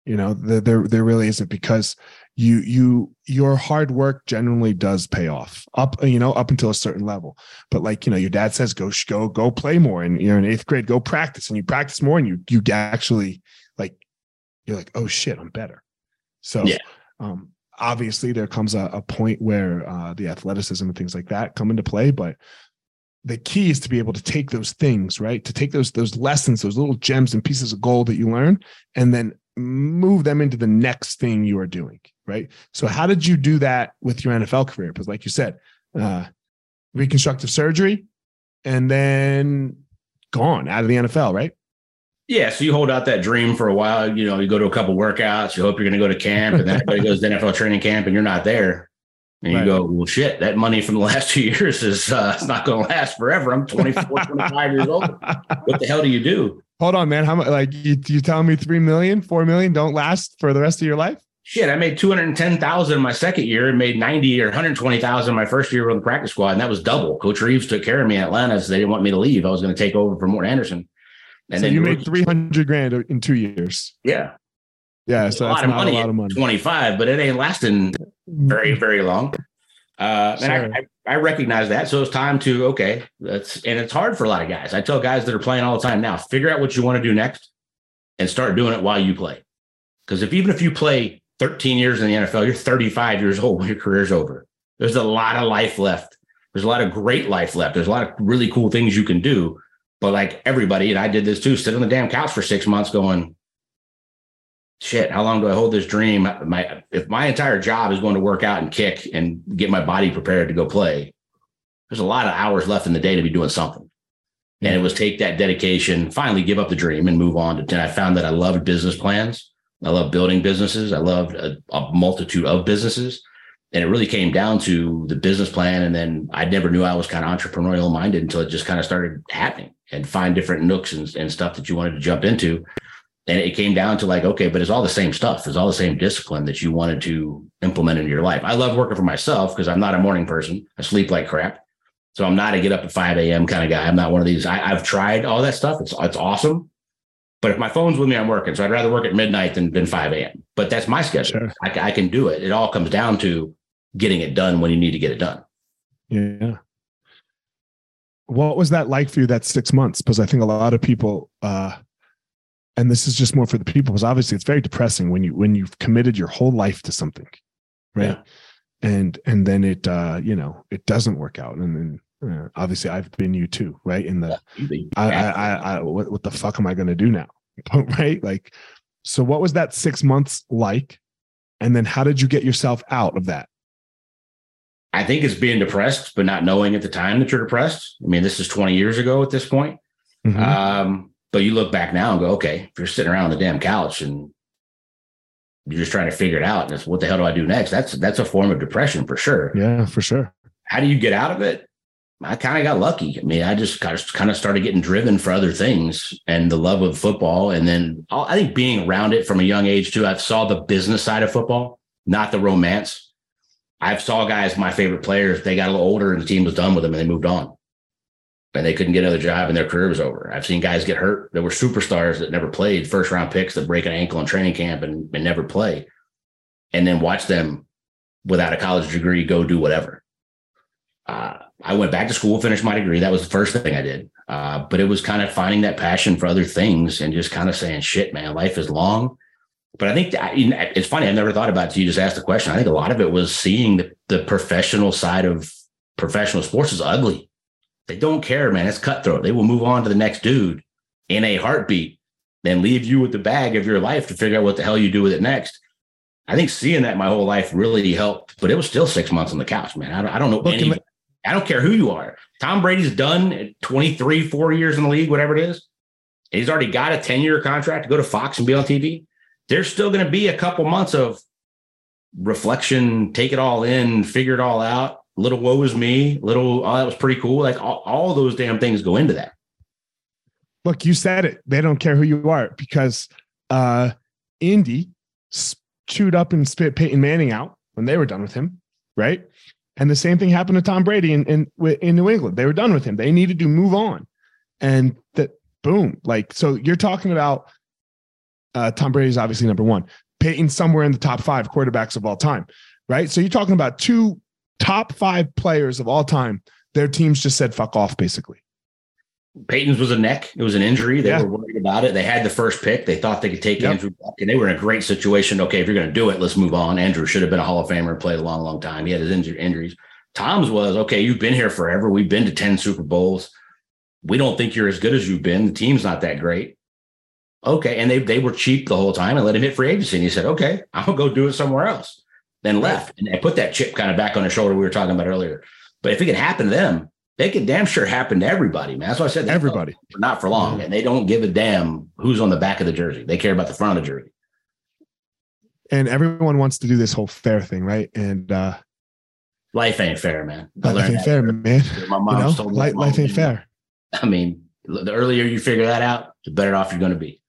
You know, there, there there really isn't because you you your hard work generally does pay off up you know up until a certain level but like you know your dad says go go go play more and you're in eighth grade go practice and you practice more and you you actually like you're like oh shit i'm better so yeah. um, obviously there comes a, a point where uh, the athleticism and things like that come into play, but the key is to be able to take those things, right? To take those those lessons, those little gems and pieces of gold that you learn, and then move them into the next thing you are doing, right? So how did you do that with your NFL career? Because like you said, uh, reconstructive surgery, and then gone out of the NFL, right? Yeah, so you hold out that dream for a while. You know, you go to a couple workouts, you hope you're going to go to camp, and then everybody goes to NFL training camp, and you're not there. And you right. go, well, shit, that money from the last two years is uh, it's not going to last forever. I'm 24, 25 years old. What the hell do you do? Hold on, man. How much? Like you, you telling me three million, four million don't last for the rest of your life? Shit, I made 210,000 my second year and made 90 or 120,000 my first year on the practice squad. And that was double. Coach Reeves took care of me in Atlanta. So they didn't want me to leave. I was going to take over for Morten Andersen. And so then you made three hundred grand in two years. Yeah, yeah. So a that's not money a lot of money. Twenty five, but it ain't lasting very very long. Uh, and I, I, I, recognize that. So it's time to okay. That's and it's hard for a lot of guys. I tell guys that are playing all the time now, figure out what you want to do next, and start doing it while you play. Because if even if you play 13 years in the NFL, you're 35 years old when your career's over. There's a lot of life left. There's a lot of great life left. There's a lot of really cool things you can do. But like everybody, and I did this too, sit on the damn couch for six months going, shit, how long do I hold this dream? My if my entire job is going to work out and kick and get my body prepared to go play, there's a lot of hours left in the day to be doing something. And it was take that dedication, finally give up the dream and move on to. And I found that I loved business plans. I love building businesses. I loved a, a multitude of businesses and it really came down to the business plan and then i never knew i was kind of entrepreneurial minded until it just kind of started happening and find different nooks and, and stuff that you wanted to jump into and it came down to like okay but it's all the same stuff it's all the same discipline that you wanted to implement into your life i love working for myself because i'm not a morning person i sleep like crap so i'm not a get up at 5 a.m kind of guy i'm not one of these I, i've tried all that stuff it's, it's awesome but if my phone's with me, I'm working. So I'd rather work at midnight than, than 5 a.m. But that's my schedule. Sure. I, I, can do it. It all comes down to getting it done when you need to get it done. Yeah. What was that like for you that six months? Because I think a lot of people, uh, and this is just more for the people, because obviously it's very depressing when you when you've committed your whole life to something, right? Yeah. And and then it uh, you know it doesn't work out, and then uh, obviously I've been you too, right? In the I, I, I, I what, what the fuck am I going to do now? right? Like, so what was that six months like? And then how did you get yourself out of that? I think it's being depressed, but not knowing at the time that you're depressed. I mean, this is 20 years ago at this point. Mm-hmm. Um, but you look back now and go, okay, if you're sitting around on the damn couch and you're just trying to figure it out, and it's what the hell do I do next? That's that's a form of depression for sure. Yeah, for sure. How do you get out of it? I kind of got lucky. I mean, I just kind of kind of started getting driven for other things and the love of football, and then I think being around it from a young age too. I saw the business side of football, not the romance. I've saw guys, my favorite players, they got a little older and the team was done with them and they moved on. And they couldn't get another job and their career was over. I've seen guys get hurt. There were superstars that never played, first round picks that break an ankle in training camp and, and never play. And then watch them without a college degree go do whatever. Uh, I went back to school, finished my degree. That was the first thing I did. Uh, but it was kind of finding that passion for other things and just kind of saying, shit, man, life is long but I think that, it's funny. I've never thought about it. You just asked the question. I think a lot of it was seeing the, the professional side of professional sports is ugly. They don't care, man. It's cutthroat. They will move on to the next dude in a heartbeat, then leave you with the bag of your life to figure out what the hell you do with it next. I think seeing that my whole life really helped, but it was still six months on the couch, man. I don't, I don't know. Any, I don't care who you are. Tom Brady's done at 23, four years in the league, whatever it is. He's already got a 10 year contract to go to Fox and be on TV there's still going to be a couple months of reflection, take it all in, figure it all out. Little woe is me, little, oh, that was pretty cool. Like all, all those damn things go into that. Look, you said it. They don't care who you are because uh, Indy chewed up and spit Peyton Manning out when they were done with him, right? And the same thing happened to Tom Brady in, in, in New England. They were done with him. They needed to move on. And that, boom, like, so you're talking about uh, Tom Brady is obviously number one. Peyton somewhere in the top five quarterbacks of all time, right? So you're talking about two top five players of all time. Their teams just said fuck off, basically. Peyton's was a neck. It was an injury. They yeah. were worried about it. They had the first pick. They thought they could take yep. Andrew Luck, and they were in a great situation. Okay, if you're going to do it, let's move on. Andrew should have been a Hall of Famer and played a long, long time. He had his injured injuries. Tom's was okay. You've been here forever. We've been to ten Super Bowls. We don't think you're as good as you've been. The team's not that great. Okay. And they, they were cheap the whole time and let him hit free agency. And he said, okay, to go do it somewhere else. Then left and put that chip kind of back on the shoulder we were talking about earlier. But if it could happen to them, they could damn sure happen to everybody, man. That's why I said everybody, not for long. And they don't give a damn who's on the back of the jersey. They care about the front of the jersey. And everyone wants to do this whole fair thing, right? And uh life ain't fair, man. I life ain't fair, man. My mom you know, told me life, life ain't fair. I mean, the earlier you figure that out, the better off you're going to be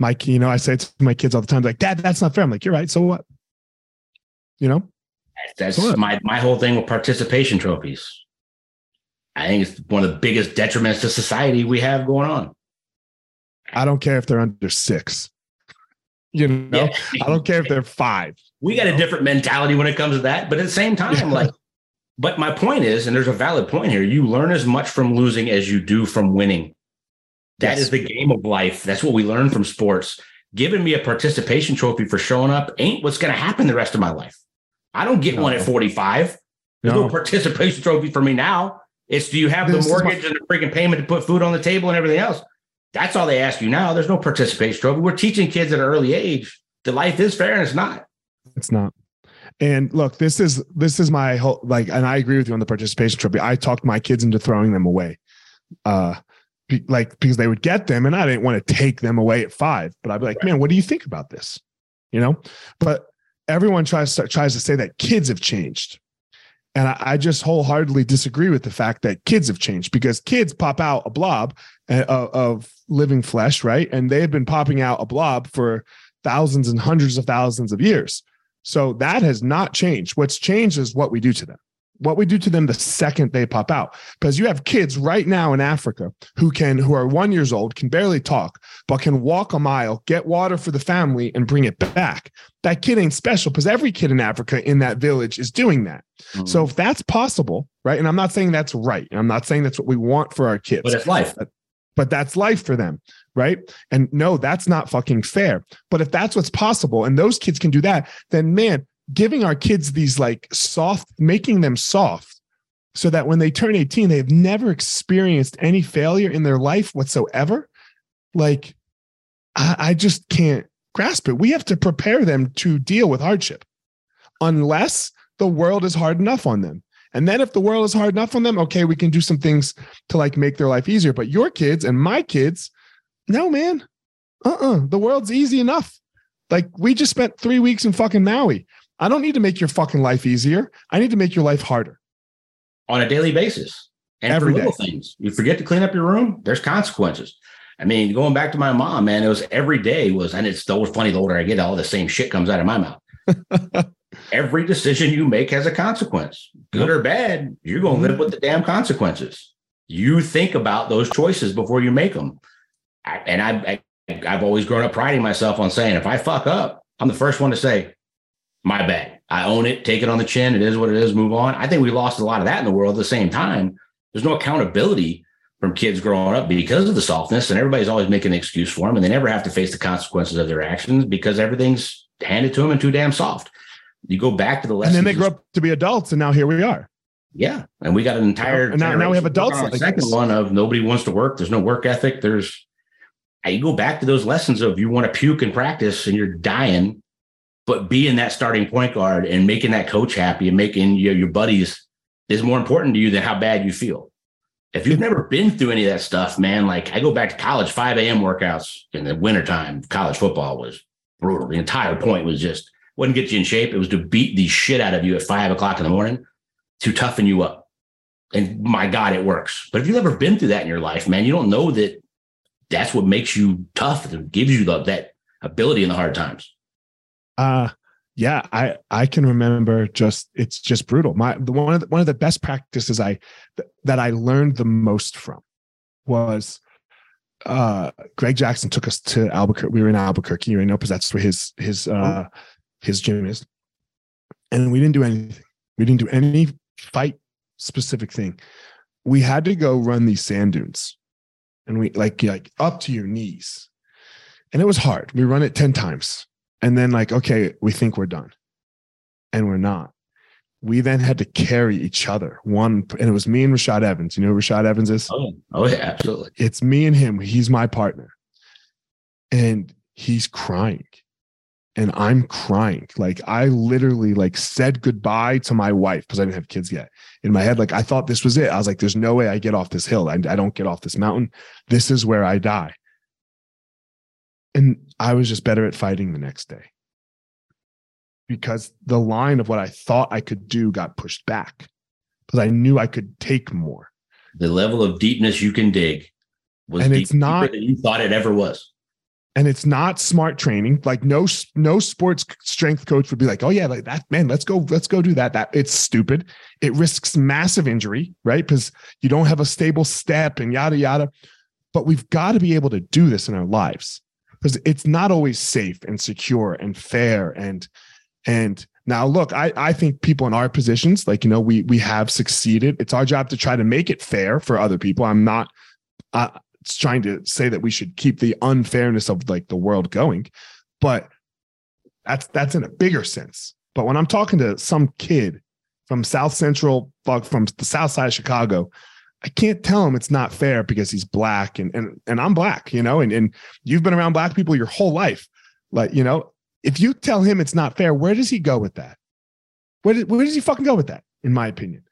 my you know i say it to my kids all the time like dad that's not fair. I'm like you're right so what? You know? That's so my my whole thing with participation trophies. I think it's one of the biggest detriments to society we have going on. I don't care if they're under six. You know? Yeah. i don't care if they're five. We got a different mentality when it comes to that but at the same time yeah. like but my point is and there's a valid point here you learn as much from losing as you do from winning that yes. is the game of life. That's what we learn from sports. Giving me a participation trophy for showing up ain't what's going to happen the rest of my life. I don't get no. one at 45. There's no. no. participation trophy for me now. It's do you have this the mortgage my- and the freaking payment to put food on the table and everything else? That's all they ask you now. There's no participation trophy. We're teaching kids at an early age that life is fair and it's not. It's not. And look, this is this is my whole like, and I agree with you on the participation trophy. I talked my kids into throwing them away. Uh, like because they would get them and I didn't want to take them away at five, but I'd be like, man, what do you think about this? You know, but everyone tries to, tries to say that kids have changed. And I, I, just wholeheartedly disagree with the fact that kids have changed because kids pop out a blob of, uh, of living flesh, right? And they've been popping out a blob for thousands and hundreds of thousands of years. So that has not changed. What's changed is what we do to them what we do to them the second they pop out. Because you have kids right now in africa who can who are one years old can barely talk but can walk a mile get water for the family and bring it back. That kid ain't special because every kid in africa in that village is doing that. Mm-hmm. so if that's possible right and i'm not saying that's right i'm not saying that's what we want for our kids but it's life. but, but that's life for them right? And no that's not fucking fair. But if that's what's possible and those kids can do that then man giving our kids these like soft, making them soft so that when they turn 18, they've never experienced any failure in their life whatsoever. Like, I, I just can't grasp it. We have to prepare them to deal with hardship unless the world is hard enough on them. And then if the world is hard enough on them, okay, we can do some things to like make their life easier. But your kids and my kids, no, man. Uh-uh. The world's easy enough. Like we just spent three weeks in fucking Maui. I don't need to make your fucking life easier. I need to make your life harder. On a daily basis. And Every for little day. things. You forget to clean up your room, there's consequences. I mean, going back to my mom, man, it was every day was, and it's always funny the older I get, all the same shit comes out of my mouth. every decision you make has a consequence, good or bad. You're going to live with the damn consequences. You think about those choices before you make them. I, and I, I, I've always grown up priding myself on saying, if I fuck up, I'm the first one to say, my bad. I own it, take it on the chin. It is what it is, move on. I think we lost a lot of that in the world at the same time. There's no accountability from kids growing up because of the softness, and everybody's always making an excuse for them, and they never have to face the consequences of their actions because everything's handed to them and too damn soft. You go back to the lesson. And then they grow up to be adults, and now here we are. Yeah, and we got an entire. And now, now we have adults. Like second this. one of nobody wants to work. There's no work ethic. There's. You go back to those lessons of you want to puke in practice and you're dying, but being that starting point guard and making that coach happy and making your, your buddies is more important to you than how bad you feel. If you've never been through any of that stuff, man, like I go back to college, 5 a.m. workouts in the wintertime, college football was brutal. The entire point was just wouldn't get you in shape. It was to beat the shit out of you at five o'clock in the morning to toughen you up. And my God, it works. But if you've ever been through that in your life, man, you don't know that that's what makes you tough. and gives you the, that ability in the hard times. Uh yeah, I I can remember just it's just brutal. My the one of the, one of the best practices I that I learned the most from was uh Greg Jackson took us to Albuquerque. We were in Albuquerque, you know, because that's where his his uh his gym is. And we didn't do anything. We didn't do any fight specific thing. We had to go run these sand dunes. And we like like up to your knees. And it was hard. We run it 10 times. And then like, okay, we think we're done. And we're not. We then had to carry each other. One, and it was me and Rashad Evans. You know who Rashad Evans is? Oh, oh yeah, absolutely. It's me and him. He's my partner. And he's crying and I'm crying. Like I literally like said goodbye to my wife because I didn't have kids yet. In my head, like I thought this was it. I was like, "There's no way I get off this hill. I, I don't get off this mountain. This is where I die." And I was just better at fighting the next day. Because the line of what I thought I could do got pushed back. Because I knew I could take more. The level of deepness you can dig was and it's not than you thought it ever was. And it's not smart training. Like no no sports strength coach would be like oh yeah like that man let's go let's go do that that. It's stupid. It risks massive injury right? Because you don't have a stable step and yada yada. But we've got to be able to do this in our lives because it's not always safe and secure and fair and and now look i i think people in our positions like you know we we have succeeded it's our job to try to make it fair for other people i'm not uh, trying to say that we should keep the unfairness of like the world going, but that's that's in a bigger sense. But when I'm talking to some kid from South Central, from the South Side of Chicago, I can't tell him it's not fair because he's black and and and I'm black, you know, and and you've been around black people your whole life. Like, you know, if you tell him it's not fair, where does he go with that? Where, does, where does he fucking go with that, in my opinion?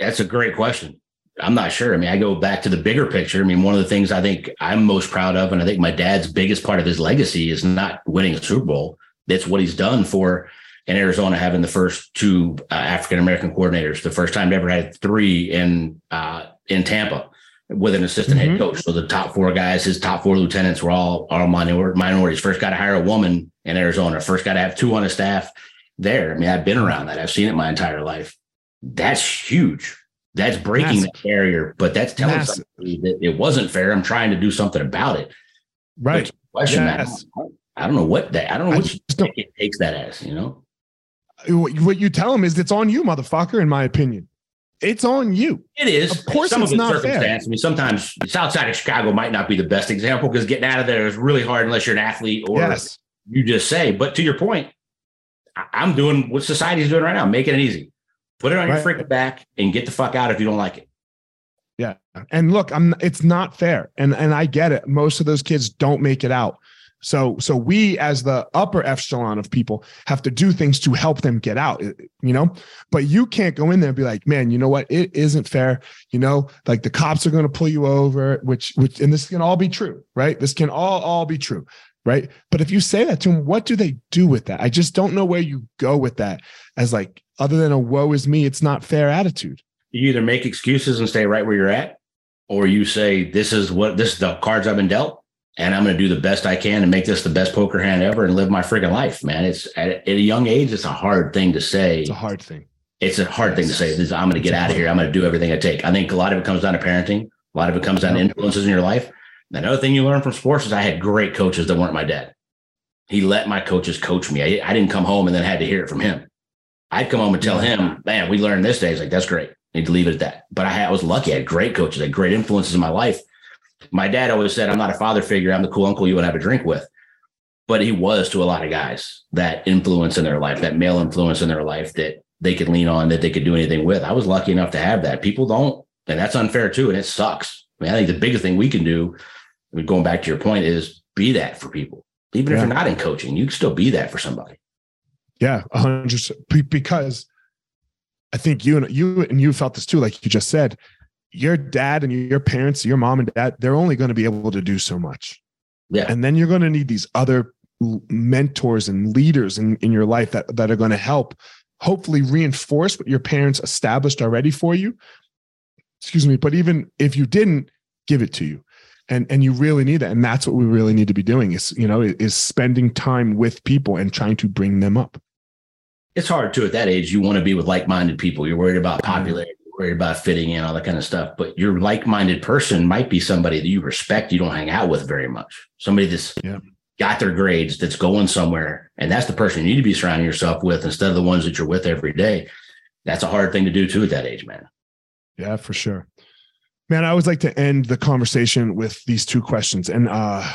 That's a great question. I'm not sure. I mean, I go back to the bigger picture. I mean, one of the things I think I'm most proud of, and I think my dad's biggest part of his legacy is not winning a Super Bowl. That's what he's done for in Arizona, having the first two uh, African American coordinators, the first time they ever had three in uh, in Tampa with an assistant mm-hmm. head coach. So the top four guys, his top four lieutenants were all all minorities. First got to hire a woman in Arizona. First got to have two on a staff there. I mean, I've been around that. I've seen it my entire life. That's huge that's breaking Massive. the barrier, but that's telling Massive. somebody that it wasn't fair. I'm trying to do something about it. Right. Question yes. that. I don't know what that. I don't know what it takes that as. You know. What you tell them is it's on you, motherfucker. In my opinion, it's on you. It is. Of course, Some it's of not fair. I mean, sometimes the South Side of Chicago might not be the best example because getting out of there is really hard unless you're an athlete or yes. you just say. But to your point, I'm doing what society's doing right now, making it easy. Put it on right. your freaking back and get the fuck out if you don't like it. Yeah. And look, I'm it's not fair. And and I get it. Most of those kids don't make it out. So so we as the upper echelon of people have to do things to help them get out, eh, you know? But you can't go in there and be like, "Man, you know what? It isn't fair." You know, like the cops are going to pull you over, which which and this can all be true, right? This can all all be true, right? But if you say that to them, what do they do with that? I just don't know where you go with that as like other than a woe is me, it's not fair attitude. You either make excuses and stay right where you're at, or you say, This is what this is the cards I've been dealt and I'm going to do the best I can to make this the best poker hand ever and live my freaking life, man. It's at, a young age, it's a hard thing to say. It's a hard thing. It's a hard yes. thing to say. This, I'm going to get out of here. I'm going to do everything I take. I think a lot of it comes down to parenting. A lot of it comes down to influences in your life. Another thing you learn from sports is I had great coaches that weren't my dad. He let my coaches coach me. I, I didn't come home and then had to hear it from him. I'd come home and tell him, man, we learned this day. He's like, that's great. Need to leave it at that. But I, had, I was lucky. I had great coaches, I had great influences in my life my dad always said, I'm not a father figure. I'm the cool uncle you would have a drink with. But he was to a lot of guys that influence in their life, that male influence in their life that they could lean on, that they could do anything with. I was lucky enough to have that. People don't, and that's unfair too. And it sucks. I mean, I think the biggest thing we can do, going back to your point, is be that for people. Even yeah. if you're not in coaching, you can still be that for somebody. Yeah, hundred because I think you and you and you felt this too, like you just said your dad and your parents, your mom and dad, they're only going to be able to do so much. Yeah. And then you're going to need these other mentors and leaders in, in your life that, that are going to help hopefully reinforce what your parents established already for you. Excuse me. But even if you didn't, give it to you. And, and you really need that. And that's what we really need to be doing is, you know, is spending time with people and trying to bring them up. It's hard too at that age. You want to be with like-minded people. You're worried about popularity worried about fitting in, all that kind of stuff. But your like-minded person might be somebody that you respect, you don't hang out with very much. Somebody that's yeah. got their grades, that's going somewhere, and that's the person you need to be surrounding yourself with instead of the ones that you're with every day. That's a hard thing to do too at that age, man. Yeah, for sure. Man, I always like to end the conversation with these two questions. And uh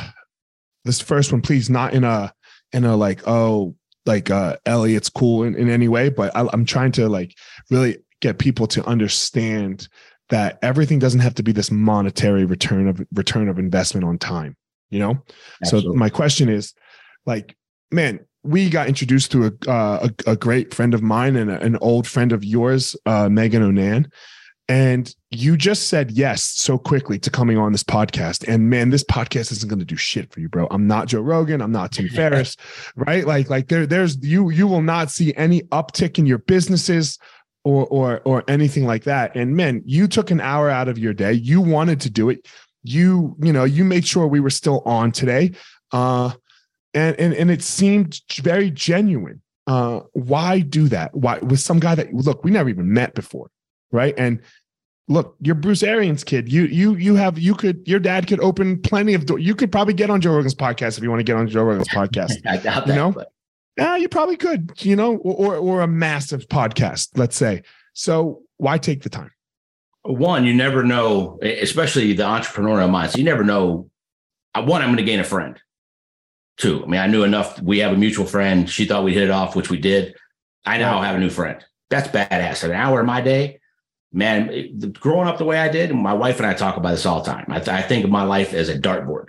this first one, please, not in a in a like, oh, like uh Ellie, it's cool in, in any way, but I, I'm trying to like really get people to understand that everything doesn't have to be this monetary return of return of investment on time you know? Absolutely. so my question is like man we got introduced to a uh, a, a, great friend of mine and a, an old friend of yours uh, megan onan and you just said yes so quickly to coming on this podcast. And man this podcast isn't going to do shit for you bro. I'm not joe rogan. I'm not tim ferriss right? Like like there there's you you will not see any uptick in your businesses or or or anything like that. And man you took an hour out of your day. You wanted to do it. You you know you made sure we were still on today. Uh and and and it seemed very genuine. Uh why do that? Why with some guy that look we never even met before right? And look you're bruce arians kid. You you you have you could your dad could open plenty of doors you could probably get on joe rogan's podcast if you want to get on joe rogan's podcast. i doubt that you know? but yeah, you probably could, you know, or, or a massive podcast, let's say. So why take the time? One, you never know, especially the entrepreneurial mindset. You never know. One, I'm going to gain a friend. Two, I mean, I knew enough. We have a mutual friend. She thought we hit it off, which we did. I now have a new friend. That's badass. An hour of my day, man. Growing up the way I did, my wife and I talk about this all the time. I, th- I think of my life as a dartboard.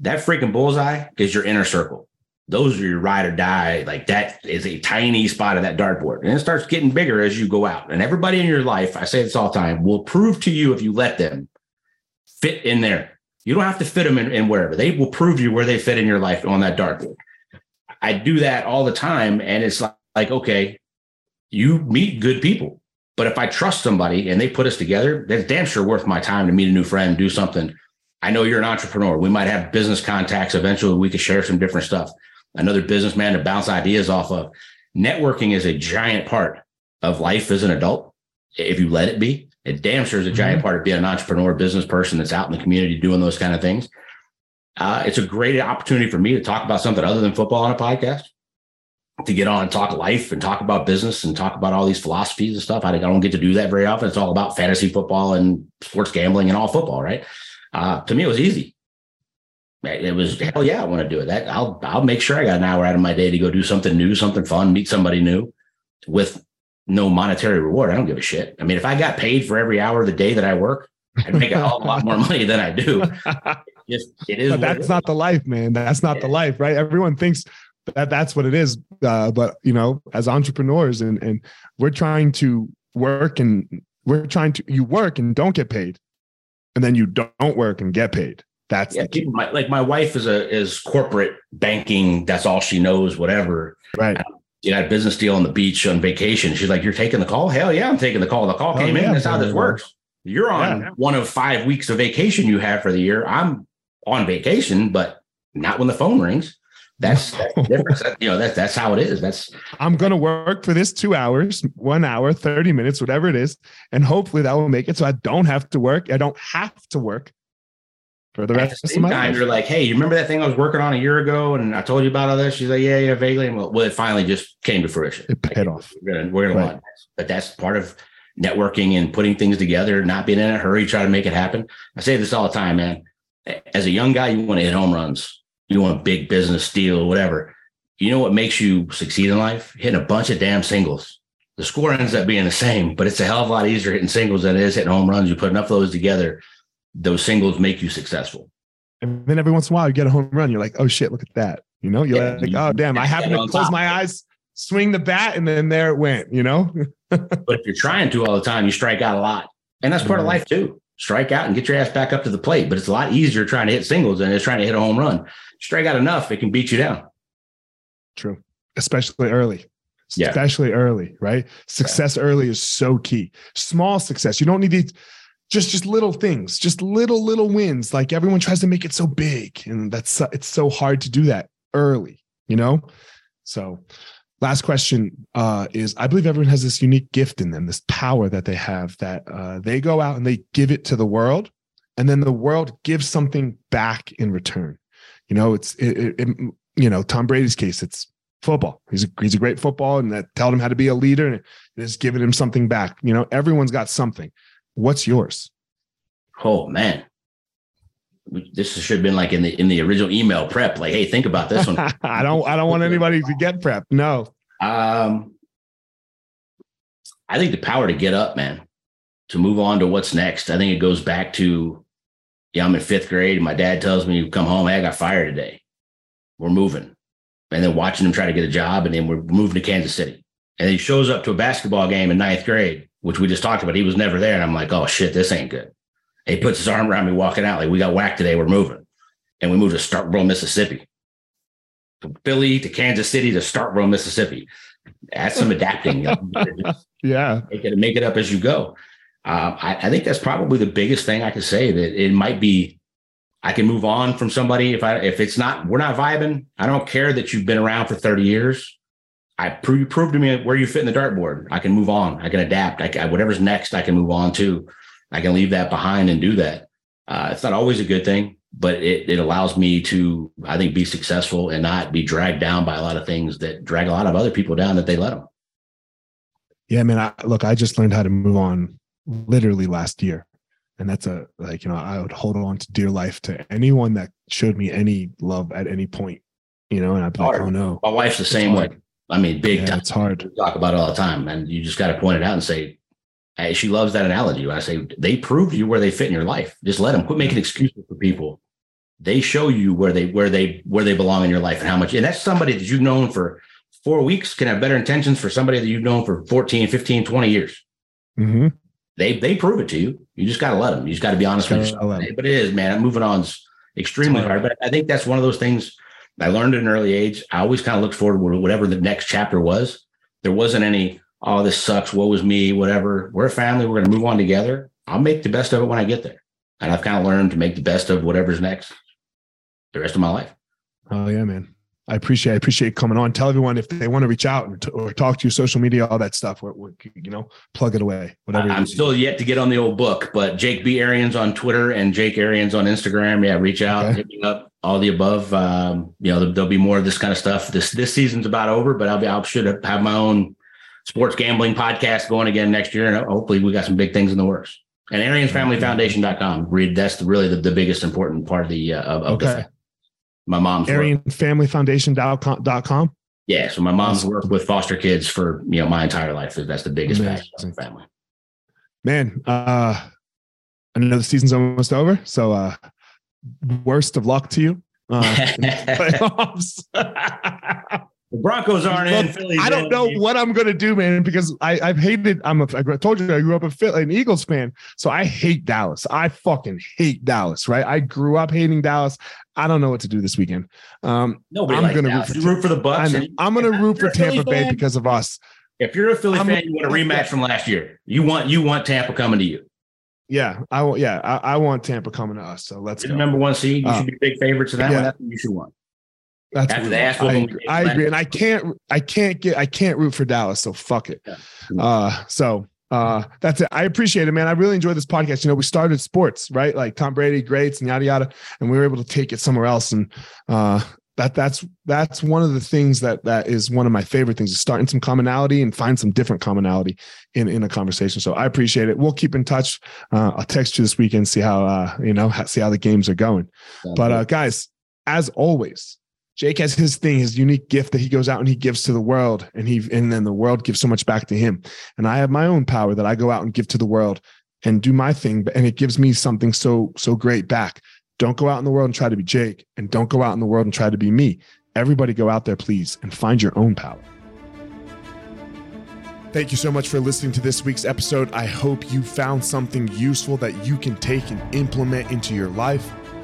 That freaking bullseye is your inner circle those are your ride or die. Like that is a tiny spot of that dartboard. And it starts getting bigger as you go out. And everybody in your life, I say this all the time, will prove to you if you let them fit in there. You don't have to fit them in, in wherever. They will prove you where they fit in your life on that dartboard. I do that all the time. And it's like, like, okay, you meet good people. But if I trust somebody and they put us together, that's damn sure worth my time to meet a new friend, do something. I know you're an entrepreneur. We might have business contacts. Eventually, we could share some different stuff another businessman to bounce ideas off of. Networking is a giant part of life as an adult. If you let it be, it damn sure is a giant mm-hmm. part of being an entrepreneur, business person that's out in the community doing those kind of things. Uh, it's a great opportunity for me to talk about something other than football on a podcast, to get on and talk life and talk about business and talk about all these philosophies and stuff. I, don't get to do that very often. It's all about fantasy football and sports gambling and all football, right? Uh, to me, it was easy it was hell yeah, I want to do it. That I'll I'll make sure I got an hour out of my day to go do something new, something fun, meet somebody new with no monetary reward. I don't give a shit. I mean, if I got paid for every hour of the day that I work, I'd make a whole lot more money than I do. Just it is. But that's not the life, man. That's not yeah. the life, right? Everyone thinks that that's what it is. Uh, but you know, as entrepreneurs, and and we're trying to work and we're trying to you work and don't get paid, and then you don't work and get paid. That's yeah, people, my, like my wife is a is corporate banking. That's all she knows. Whatever. Right. Um, you had a business deal on the beach on vacation. She's like, "You're taking the call? Hell yeah, I'm taking the call. The call oh, came oh, yeah, in. That's how this works. You're on yeah. one of five weeks of vacation you have for the year. I'm on vacation, but not when the phone rings. That's, that's difference. You know, that's that's how it is. That's I'm gonna work for this two hours, one hour, 30 minutes, whatever it is. And hopefully that will make it so I don't have to work. I don't have to work for the rest of my time. Life. You're like, hey, you remember that thing I was working on a year ago and I told you about all this? She's like, Yeah, yeah, vaguely. And well, well it finally just came to fruition. It paid like, off. We're gonna we're gonna right. but that's part of networking and putting things together, not being in a hurry, trying to make it happen. I say this all the time, man. As a young guy, you want to hit home runs, you want a big business deal, whatever. You know what makes you succeed in life? Hitting a bunch of damn singles. The score ends up being the same, but it's a hell of a lot easier hitting singles than it is hitting home runs. You put enough of those together, those singles make you successful. And then every once in a while, you get a home run. You're like, oh shit, look at that. You know, you're yeah, like, oh damn, I happen to close my eyes, swing the bat, and then there it went. You know. but if you're trying to all the time, you strike out a lot. And that's part of life too. Strike out and get your ass back up to the plate. But it's a lot easier trying to hit singles than it's trying to hit a home run. Strike out enough, it can beat you down. True. Especially early. Yeah. Especially early, right? Success right. early is so key. Small success. You don't need these just just little things, just little little wins. Like everyone tries to make it so big, and that's it's so hard to do that early, you know. So last question uh, is i believe everyone has this unique gift in them this power that they have that uh, they go out and they give it to the world and then the world gives something back in return you know it's it, it, it, you know tom brady's case it's football he's a, he's a great football and that told him how to be a leader and it's given him something back you know everyone's got something what's yours? Oh man. This should have been like in the in the original email prep. Like hey think about this one. I don't i don't want anybody to get prep. No. Um i think the power to get up man to move on to what's next. I think it goes back to yeah i'm in fifth grade. And my dad tells me you come home. Hey, i got fired today. We're moving. And then watching him try to get a job and then we're moving to kansas city. And he shows up to a basketball game in ninth grade which we just talked about he was never there and i'm like oh shit this ain't good he puts his arm around me walking out like we got whacked today. We're moving, and we moved to Starkville, Mississippi, from Philly to Kansas City to Starkville, Mississippi. That's some adapting. yeah, make it make it up as you go. Uh, I, I, think that's probably the biggest thing I could say. That it might be. I can move on from somebody if I if it's not we're not vibing. I don't care that you've been around for thirty years. I prove you prove to me where you fit in the dartboard. I can move on. I can adapt. I, I whatever's next, I can move on to. I can leave that behind and do that. Uh, it's not always a good thing, but it, it allows me to, I think, be successful and not be dragged down by a lot of things that drag a lot of other people down that they let them. Yeah, man. I, look, I just learned how to move on literally last year. And that's a, like, you know, I would hold on to dear life to anyone that showed me any love at any point, you know, and I'd be like, oh no. My wife's the same way. I mean, big yeah, time. It's hard. We talk about it all the time. And you just got to point it out and say, she loves that analogy. I say they prove you where they fit in your life. Just let them quit making excuses for people. They show you where they where they where they belong in your life and how much. And that's somebody that you've known for four weeks can have better intentions for somebody that you've known for 14, 15, 20 years. Mm-hmm. They they prove it to you. You just got to let them. You just got to be honest with yourself. But it is, man. Moving on is extremely hard. But I think that's one of those things I learned at an early age. I always kind of looked forward to whatever the next chapter was. There wasn't any oh, this sucks. What was me? Whatever. We're a family. We're going to move on together. I'll make the best of it when I get there. And I've kind of learned to make the best of whatever's next the rest of my life. Oh, yeah, man. I appreciate I appreciate coming on. Tell everyone if they want to reach out or, t- or talk to you, social media, all that stuff. We're, we're, you know, plug it away. Whatever. I'm still yet to get on the old book, but Jake B Arians on Twitter and Jake Arians on Instagram. Yeah, reach out, okay. hit me up. All the above. Um, you know, there'll be more of this kind of stuff. This this season's about over, but I'll be I should have my own sports gambling podcast going again next year. And hopefully we got some big things in the works. And AriansFamilyFoundation.com. Read that's the, really the, the biggest important part of the uh, of, okay. the my mom's ArianFamilyFoundation.com. Yeah, so my mom's worked with foster kids for you know my entire life. That's the biggest passion of the family. Man, uh, I know the season's almost over, so uh, worst of luck to you. Uh, playoffs. The Broncos aren't in. Philly's I don't in. know what I'm gonna do, man, because I, I've hated. I'm a. I told you I grew up a Philly, an Eagles fan, so I hate Dallas. I fucking hate Dallas. Right? I grew up hating Dallas. I don't know what to do this weekend. Um, Nobody I'm gonna root for You root for the Bucs. I'm, I'm gonna root for a Philly Tampa Bay fan- because of us. If you're a Philly I'm- fan, you want a rematch from last year. You want you want Tampa coming to you. Yeah, I want. Yeah, I, I want Tampa coming to us. So let's You're go. number one seed. You Uh, should be big favorites in that yeah. one. That's what you should want. That's After what the ass. I whooping agree. I agree, and I can't. I can't get. I can't root for Dallas. So fuck it. Yeah. Uh, so uh, that's it. I appreciate it, man. I really enjoyed this podcast. You know, we started sports, right? Like Tom Brady, greats, and yada yada, and we were able to take it somewhere else. And uh, that that's that's one of the things that that is one of my favorite things is starting some commonality and find some different commonality in in a conversation. So I appreciate it. We'll keep in touch. Uh, I'll text you this weekend, see how uh, you know, see how the games are going. But uh, guys, as always, Jake has his thing, his unique gift that he goes out and he gives to the world, and he and then the world gives so much back to him. And I have my own power that I go out and give to the world and do my thing, but and it gives me something so so great back. Don't go out in the world and try to be Jake, and don't go out in the world and try to be me. Everybody go out there, please, and find your own power. Thank you so much for listening to this week's episode. I hope you found something useful that you can take and implement into your life.